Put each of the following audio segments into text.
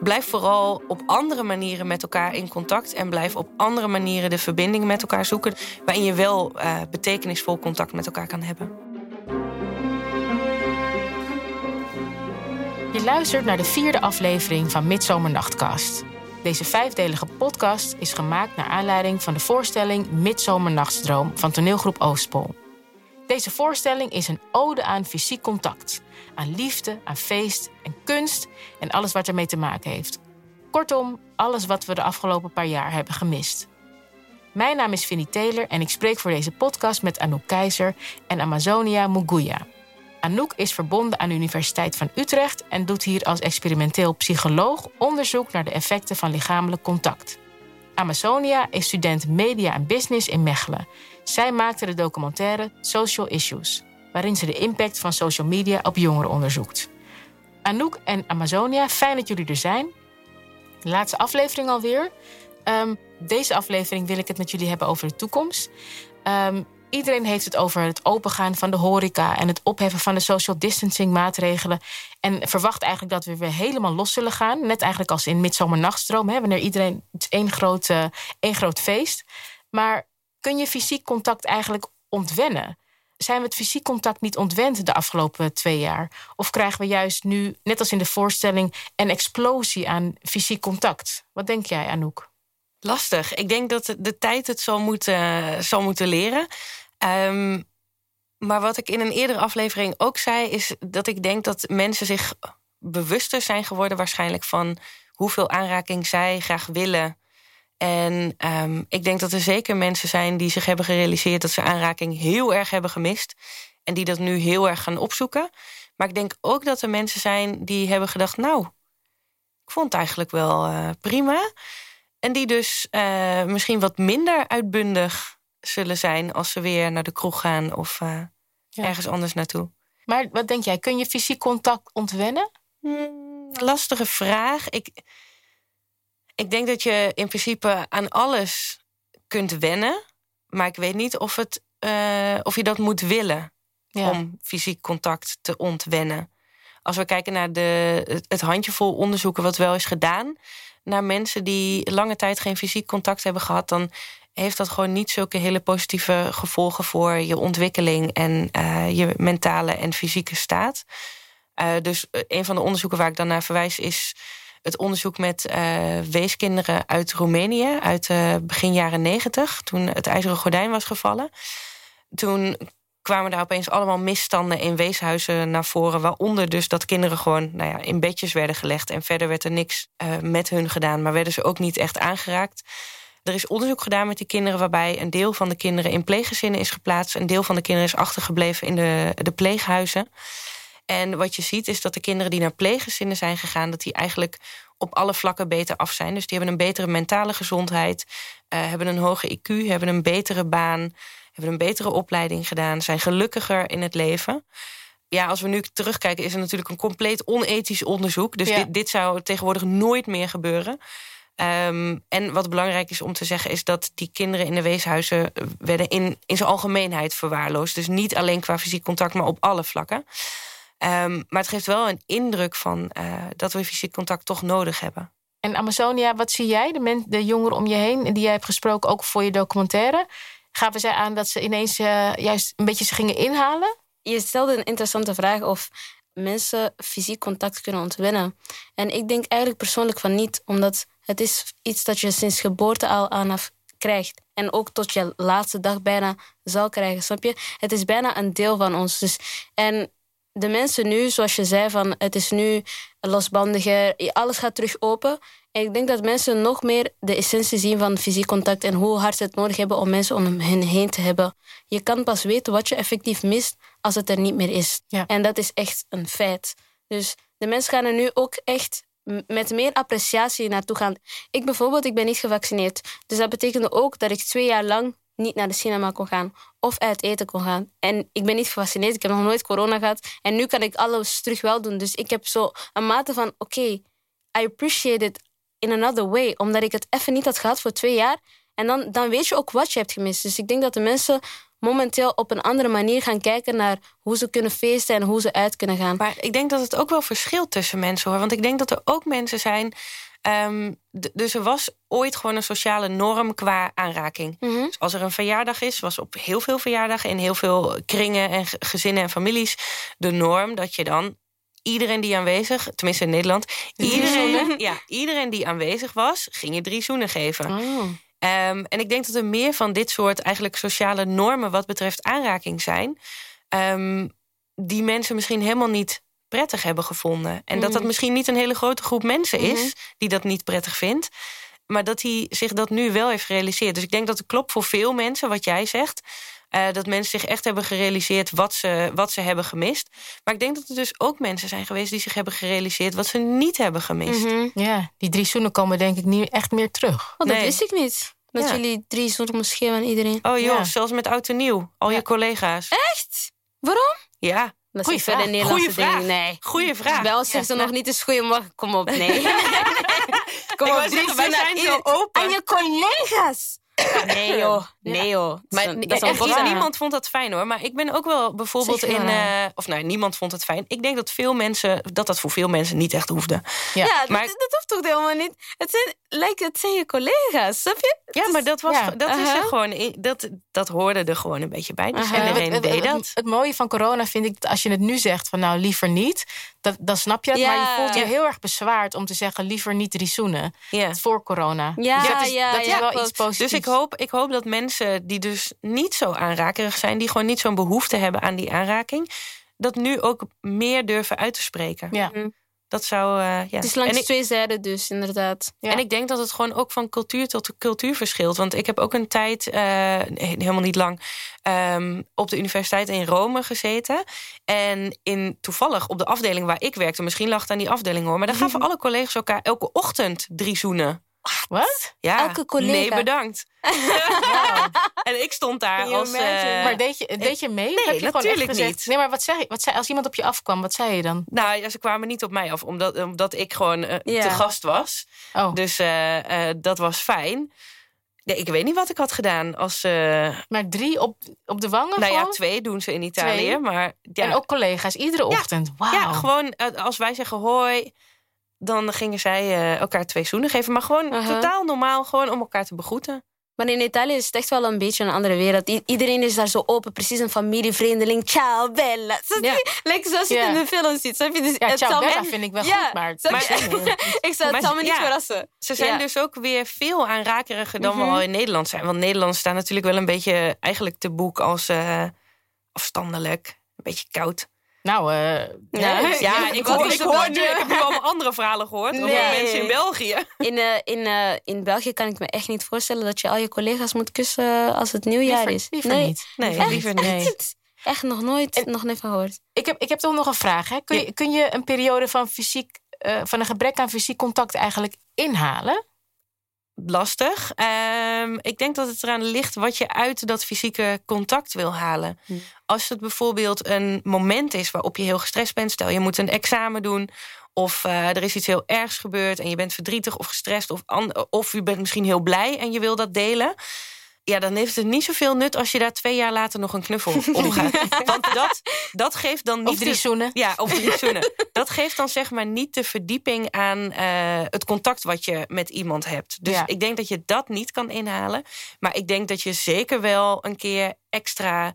blijf vooral op andere manieren met elkaar in contact. En blijf op andere manieren de verbinding met elkaar zoeken. Waarin je wel uh, betekenisvol contact met elkaar kan hebben. Je luistert naar de vierde aflevering van Midzomernachtcast. Deze vijfdelige podcast is gemaakt naar aanleiding van de voorstelling Midzomernachtsdroom van toneelgroep Oostpol. Deze voorstelling is een ode aan fysiek contact, aan liefde, aan feest en kunst en alles wat ermee te maken heeft. Kortom, alles wat we de afgelopen paar jaar hebben gemist. Mijn naam is Vinnie Taylor en ik spreek voor deze podcast met Anouk Keizer en Amazonia Muguya. Anouk is verbonden aan de Universiteit van Utrecht en doet hier als experimenteel psycholoog onderzoek naar de effecten van lichamelijk contact. Amazonia is student Media en Business in Mechelen. Zij maakte de documentaire Social Issues, waarin ze de impact van social media op jongeren onderzoekt. Anouk en Amazonia, fijn dat jullie er zijn. Laatste aflevering alweer. Um, deze aflevering wil ik het met jullie hebben over de toekomst. Um, Iedereen heeft het over het opengaan van de horeca en het opheffen van de social distancing maatregelen. En verwacht eigenlijk dat we weer helemaal los zullen gaan. Net eigenlijk als in Midzomernachtstroom, hè, wanneer iedereen het één groot, uh, één groot feest. Maar kun je fysiek contact eigenlijk ontwennen? Zijn we het fysiek contact niet ontwend de afgelopen twee jaar? Of krijgen we juist nu, net als in de voorstelling, een explosie aan fysiek contact? Wat denk jij, Anouk? Lastig. Ik denk dat de tijd het zal moeten, zal moeten leren. Um, maar wat ik in een eerdere aflevering ook zei, is dat ik denk dat mensen zich bewuster zijn geworden, waarschijnlijk van hoeveel aanraking zij graag willen. En um, ik denk dat er zeker mensen zijn die zich hebben gerealiseerd dat ze aanraking heel erg hebben gemist. En die dat nu heel erg gaan opzoeken. Maar ik denk ook dat er mensen zijn die hebben gedacht: Nou, ik vond het eigenlijk wel uh, prima. En die dus uh, misschien wat minder uitbundig zullen zijn als ze weer naar de kroeg gaan of uh, ergens anders naartoe. Maar wat denk jij, kun je fysiek contact ontwennen? Hmm, lastige vraag. Ik, ik denk dat je in principe aan alles kunt wennen. Maar ik weet niet of, het, uh, of je dat moet willen ja. om fysiek contact te ontwennen. Als we kijken naar de, het handjevol onderzoeken wat wel is gedaan naar mensen die lange tijd geen fysiek contact hebben gehad, dan heeft dat gewoon niet zulke hele positieve gevolgen voor je ontwikkeling en uh, je mentale en fysieke staat. Uh, dus eh, een van de onderzoeken waar ik dan naar verwijs is het onderzoek met weeskinderen uit Roemenië uit begin jaren negentig, toen het ijzeren gordijn was gevallen. Toen kwamen daar opeens allemaal misstanden in weeshuizen naar voren. Waaronder dus dat kinderen gewoon nou ja, in bedjes werden gelegd. En verder werd er niks met hun gedaan. Maar werden ze ook niet echt aangeraakt. Er is onderzoek gedaan met die kinderen... waarbij een deel van de kinderen in pleeggezinnen is geplaatst. Een deel van de kinderen is achtergebleven in de, de pleeghuizen. En wat je ziet is dat de kinderen die naar pleeggezinnen zijn gegaan... dat die eigenlijk op alle vlakken beter af zijn. Dus die hebben een betere mentale gezondheid... Uh, hebben een hoge IQ, hebben een betere baan hebben een betere opleiding gedaan, zijn gelukkiger in het leven. Ja, als we nu terugkijken, is er natuurlijk een compleet onethisch onderzoek. Dus dit, dit, zou tegenwoordig nooit meer gebeuren. Um, en wat belangrijk is om te zeggen, is dat die kinderen in de weeshuizen werden in, in zijn algemeenheid verwaarloosd. Dus niet alleen qua fysiek contact, maar op alle vlakken. Um, maar het geeft wel een indruk van uh, dat we fysiek contact toch nodig hebben. En Amazonia, wat zie jij, de, de jongeren om je heen, die jij hebt gesproken, ook voor je documentaire? gaven zij aan dat ze ineens uh, juist een beetje ze gingen inhalen? Je stelde een interessante vraag of mensen fysiek contact kunnen ontwinnen. En ik denk eigenlijk persoonlijk van niet, omdat het is iets dat je sinds geboorte al aan krijgt. En ook tot je laatste dag bijna zal krijgen, snap je? Het is bijna een deel van ons. Dus, en de mensen nu, zoals je zei, van het is nu losbandiger, alles gaat terug open. En ik denk dat mensen nog meer de essentie zien van fysiek contact en hoe hard ze het nodig hebben om mensen om hen heen te hebben. Je kan pas weten wat je effectief mist als het er niet meer is. Ja. En dat is echt een feit. Dus de mensen gaan er nu ook echt met meer appreciatie naartoe gaan. Ik bijvoorbeeld, ik ben niet gevaccineerd. Dus dat betekende ook dat ik twee jaar lang niet naar de cinema kon gaan of uit eten kon gaan. En ik ben niet gevaccineerd, ik heb nog nooit corona gehad. En nu kan ik alles terug wel doen. Dus ik heb zo een mate van, oké, I appreciate it in another way. Omdat ik het even niet had gehad voor twee jaar. En dan, dan weet je ook wat je hebt gemist. Dus ik denk dat de mensen momenteel op een andere manier gaan kijken naar hoe ze kunnen feesten en hoe ze uit kunnen gaan. Maar ik denk dat het ook wel verschilt tussen mensen hoor. Want ik denk dat er ook mensen zijn. ehm, dus er was ooit gewoon een sociale norm qua aanraking. Mhm. Dus als er een verjaardag is, was op heel veel verjaardagen in heel veel kringen en ge- gezinnen en families de norm dat je dan iedereen die aanwezig, tenminste in Nederland, iedereen, ja, iedereen die aanwezig was, ging je drie zoenen geven. Oh. Ehm, en ik denk dat er meer van dit soort eigenlijk sociale normen wat betreft aanraking zijn, ehm, die mensen misschien helemaal niet prettig hebben gevonden. En dat dat Mhm. misschien niet een hele grote groep mensen is Mhm. die dat niet prettig vindt, maar dat hij zich dat nu wel heeft gerealiseerd. Dus ik denk dat het klopt voor veel mensen wat jij zegt. Eh, dat mensen zich echt hebben gerealiseerd wat ze, wat ze hebben gemist. Maar ik denk dat er dus ook mensen zijn geweest die zich hebben gerealiseerd wat ze niet hebben gemist. Mhm. Ja, die drie zoenen komen denk ik niet echt meer terug. Oh, dat Nee. wist ik niet. Dat Ja. jullie drie zoenen geven aan iedereen. Oh joh, Ja. zelfs met oud en nieuw. Al Ja. je collega's. Echt? Waarom? Ja, Dat Goeie is verder vraag. Nederlandse Goeie vraag. Nee. goeie vraag. Bij ons zeggen ze nog niet eens goeiemorgen. Kom op, nee. Kom op, drie zeggen, wij zoenen zijn zo open. Aan je collega's. Nee joh, nee joh. Maar dat, is echt, ja, niemand vond dat fijn hoor. Maar ik ben ook wel bijvoorbeeld in. eh, of nou, niemand vond het fijn. Ik denk dat veel mensen. dat dat voor veel mensen niet echt hoefde. Ja. Maar- dat hoeft toch helemaal niet. Het zijn, lijkt het zijn je collega's, snap je? Ja, maar dat, was, ja. dat, is er Aha. gewoon, dat, dat hoorde er gewoon een beetje bij. Dus Aha. iedereen het, deed het- dat. het mooie van corona vind ik dat als je het nu zegt van nou liever niet, dat, dan snap je het. Ja. Maar je voelt je heel erg bezwaard om te zeggen liever niet Ja. voor corona. Ja, Dus dat is, ja, dat is wel iets positiefs. Dus ik hoop, ik hoop dat mensen die dus niet zo aanrakerig zijn, die gewoon niet zo'n behoefte hebben aan die aanraking, dat nu ook meer durven uit te spreken. Ja. Dat zou. eh, ja. Het is langs En ik- twee zijden dus, inderdaad. Ja. En ik denk dat het gewoon ook van cultuur tot cultuur verschilt. Want ik heb ook een tijd, eh, helemaal niet lang, ehm, op de universiteit in Rome gezeten. En in, toevallig op de afdeling waar ik werkte, misschien lag het aan die afdeling hoor, maar daar gaven alle collega's elkaar elke ochtend drie zoenen. Wat? Ja, Elke collega? Nee, bedankt. en ik stond daar als. eh, maar deed je, deed je mee? Nee, heb je natuurlijk niet. Nee, maar wat zei, wat zei als iemand op je afkwam, wat zei je dan? nou, ja, ze kwamen niet op mij af, omdat, omdat ik gewoon eh, Ja. te gast was. Oh, Dus eh, eh, dat was fijn. Nee, ik weet niet wat ik had gedaan als. eh, maar drie op, op de wangen Nou ja, twee doen ze in Italië. Twee? Maar ja, En ook collega's, iedere ochtend. Wauw. ja, gewoon als wij zeggen hoi, dan gingen zij eh, elkaar twee zoenen geven. Maar gewoon totaal normaal, gewoon om elkaar te begroeten. Maar in Italië is het echt wel een beetje een andere wereld. I- iedereen is daar zo open, precies een familievreemdeling. Ciao, bella. Zo Ja. Zoals je Ja. het in de film ziet. Snap je? Dus Ja, het ciao Bella vind ik wel Ja, goed, maar... ik zou het zal me niet verrassen. Ze zijn dus ook weer veel aanrakeriger dan we Mhm. al in Nederland zijn. Want Nederland staat natuurlijk wel een beetje eigenlijk te boek als eh, afstandelijk. Een beetje koud. Nou, eh, Ja, hè? Ja, ik, hoor, ik, hoor nu, ik heb nu allemaal andere verhalen gehoord over mensen in België. In, eh, in, eh, in België kan ik me echt niet voorstellen dat je al je collega's moet kussen als het nieuwjaar Liever, is. liever nee. niet. Nee, Echt liever niet. niet. Echt nog nooit, nog nooit van gehoord. Ik heb, ik heb toch nog een vraag. Hè? Kun, je, kun je een periode van, fysiek, eh, van een gebrek aan fysiek contact eigenlijk inhalen? Lastig. Ehm, ik denk dat het eraan ligt wat je uit dat fysieke contact wil halen. Hm. Als het bijvoorbeeld een moment is waarop je heel gestrest bent, stel je moet een examen doen. Of eh, er is iets heel ergs gebeurd en je bent verdrietig of gestrest. Of, of je bent misschien heel blij en je wil dat delen. Ja, dan heeft het niet zoveel nut als je daar twee jaar later nog een knuffel om gaat. Want dat, dat geeft dan niet Of drie de- zoenen? ja, of drie zoenen. Dat geeft dan zeg maar niet de verdieping aan eh, het contact wat je met iemand hebt. Dus Ja. ik denk dat je dat niet kan inhalen. Maar ik denk dat je zeker wel een keer extra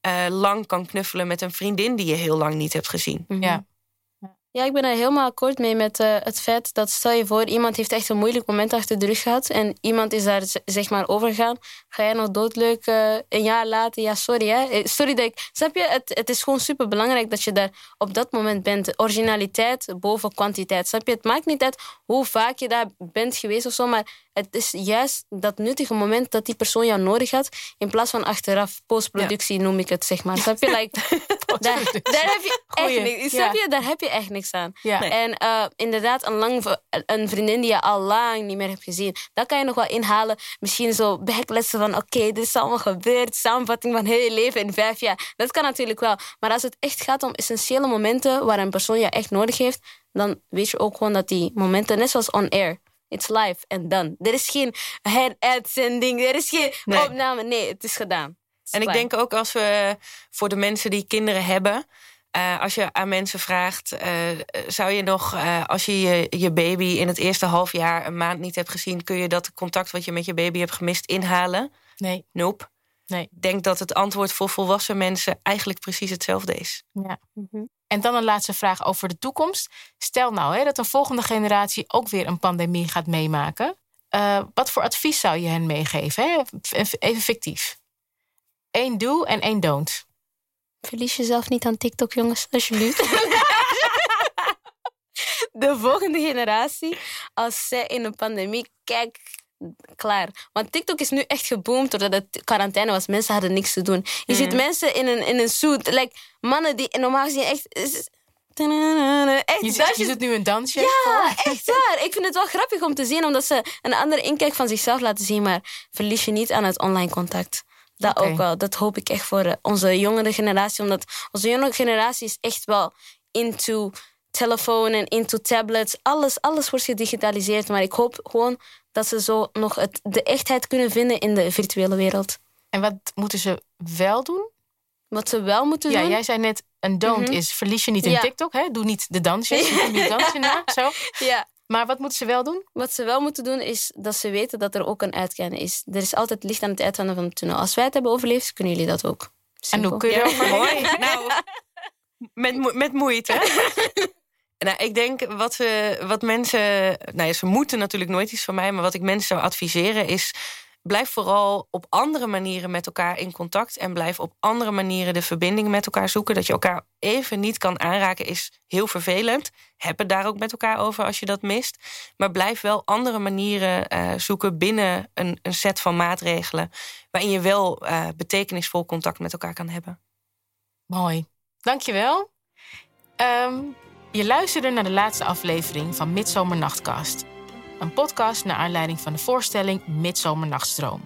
eh, lang kan knuffelen met een vriendin die je heel lang niet hebt gezien. Ja. Ja, ik ben er helemaal akkoord mee met eh, het feit dat stel je voor, iemand heeft echt een moeilijk moment achter de rug gehad en iemand is daar zeg maar overgegaan. Ga jij nog doodleuk eh, een jaar later? Ja, sorry hè. Eh, Sorry dat ik... Snap je? Het, het is gewoon super belangrijk dat je daar op dat moment bent. Originaliteit boven kwantiteit. Snap je? Het maakt niet uit hoe vaak je daar bent geweest of zo, maar het is juist dat nuttige moment dat die persoon jou nodig had, in plaats van achteraf, postproductie noem ik het, zeg maar. Snap je? Like, daar, daar heb je echt niks. Snap je? Daar heb je echt niks aan. Ja. Nee. En eh, inderdaad, een, lang, een vriendin die je al lang niet meer hebt gezien. Dat kan je nog wel inhalen. Misschien zo backlessen van... oké, dit is allemaal gebeurd. Samenvatting van heel je leven in vijf jaar. Dat kan natuurlijk wel. Maar als het echt gaat om essentiële momenten... waar een persoon je echt nodig heeft... dan weet je ook gewoon dat die momenten... net zoals on air... It's live and done. Er is geen heruitzending, er is geen Nee. opname. Nee, het is gedaan. En ik denk ook als we voor de mensen die kinderen hebben. Uh, als je aan mensen vraagt, uh, zou je nog, uh, als je, je je baby in het eerste half jaar een maand niet hebt gezien, kun je dat contact wat je met je baby hebt gemist inhalen? Nee. Nope. Nee. Ik denk dat het antwoord voor volwassen mensen eigenlijk precies hetzelfde is. Ja. En dan een laatste vraag over de toekomst. Stel nou hè, dat een volgende generatie ook weer een pandemie gaat meemaken. wat voor advies zou je hen meegeven? Hè? Even fictief. Eén do en één don't. Verlies jezelf niet aan TikTok, jongens, alsjeblieft. de volgende generatie, als zij in een pandemie, kijk, klaar. Want TikTok is nu echt geboomd doordat het quarantaine was. Mensen hadden niks te doen. Je ziet mm. mensen in een, in een suit, like, mannen die normaal gezien echt... Echt je, doet nu een dansje? Ja, echt waar. Ik vind het wel grappig om te zien, omdat ze een andere inkijk van zichzelf laten zien. Maar verlies je niet aan het online contact. Dat ook wel. Dat hoop ik echt voor eh, onze jongere generatie. Omdat onze jongere generatie is echt wel into telefoon en into tablets. Alles, alles wordt gedigitaliseerd. Maar ik hoop gewoon dat ze zo nog het, de echtheid kunnen vinden in de virtuele wereld. En wat moeten ze wel doen? Wat ze wel moeten ja, doen? Ja, jij zei net, een don't mhm. is verlies je niet in TikTok. Hè? Doe niet de dansjes, doe niet dansje na. Zo. Ja. Maar wat moeten ze wel doen? Wat ze wel moeten doen is dat ze weten dat er ook een uitgaan is. Er is altijd licht aan het uiteinde van het tunnel. Als wij het hebben overleefd, kunnen jullie dat ook. En hoe kun je dat Mooi. Nou, met, met moeite. nou, ik denk wat, we, wat mensen. Nou ja, ze moeten natuurlijk nooit iets van mij. Maar wat ik mensen zou adviseren is blijf vooral op andere manieren met elkaar in contact. En blijf op andere manieren de verbinding met elkaar zoeken. Dat je elkaar even niet kan aanraken is heel vervelend. Heb het daar ook met elkaar over als je dat mist. Maar blijf wel andere manieren uh, zoeken binnen een, een, set van maatregelen. Waarin je wel uh, betekenisvol contact met elkaar kan hebben. Mooi. Dankjewel. Um, je luisterde naar de laatste aflevering van Midzomernachtcast een podcast naar aanleiding van de voorstelling Midzomernachtstroom.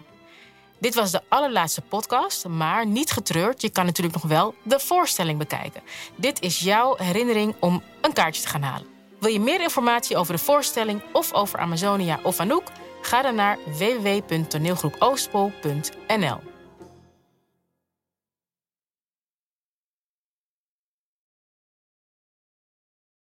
Dit was de allerlaatste podcast, maar niet getreurd. Je kan natuurlijk nog wel de voorstelling bekijken. Dit is jouw herinnering om een kaartje te gaan halen. Wil je meer informatie over de voorstelling of over Amazonia of Anouk? Ga dan naar www.toneelgroepoostpol.nl.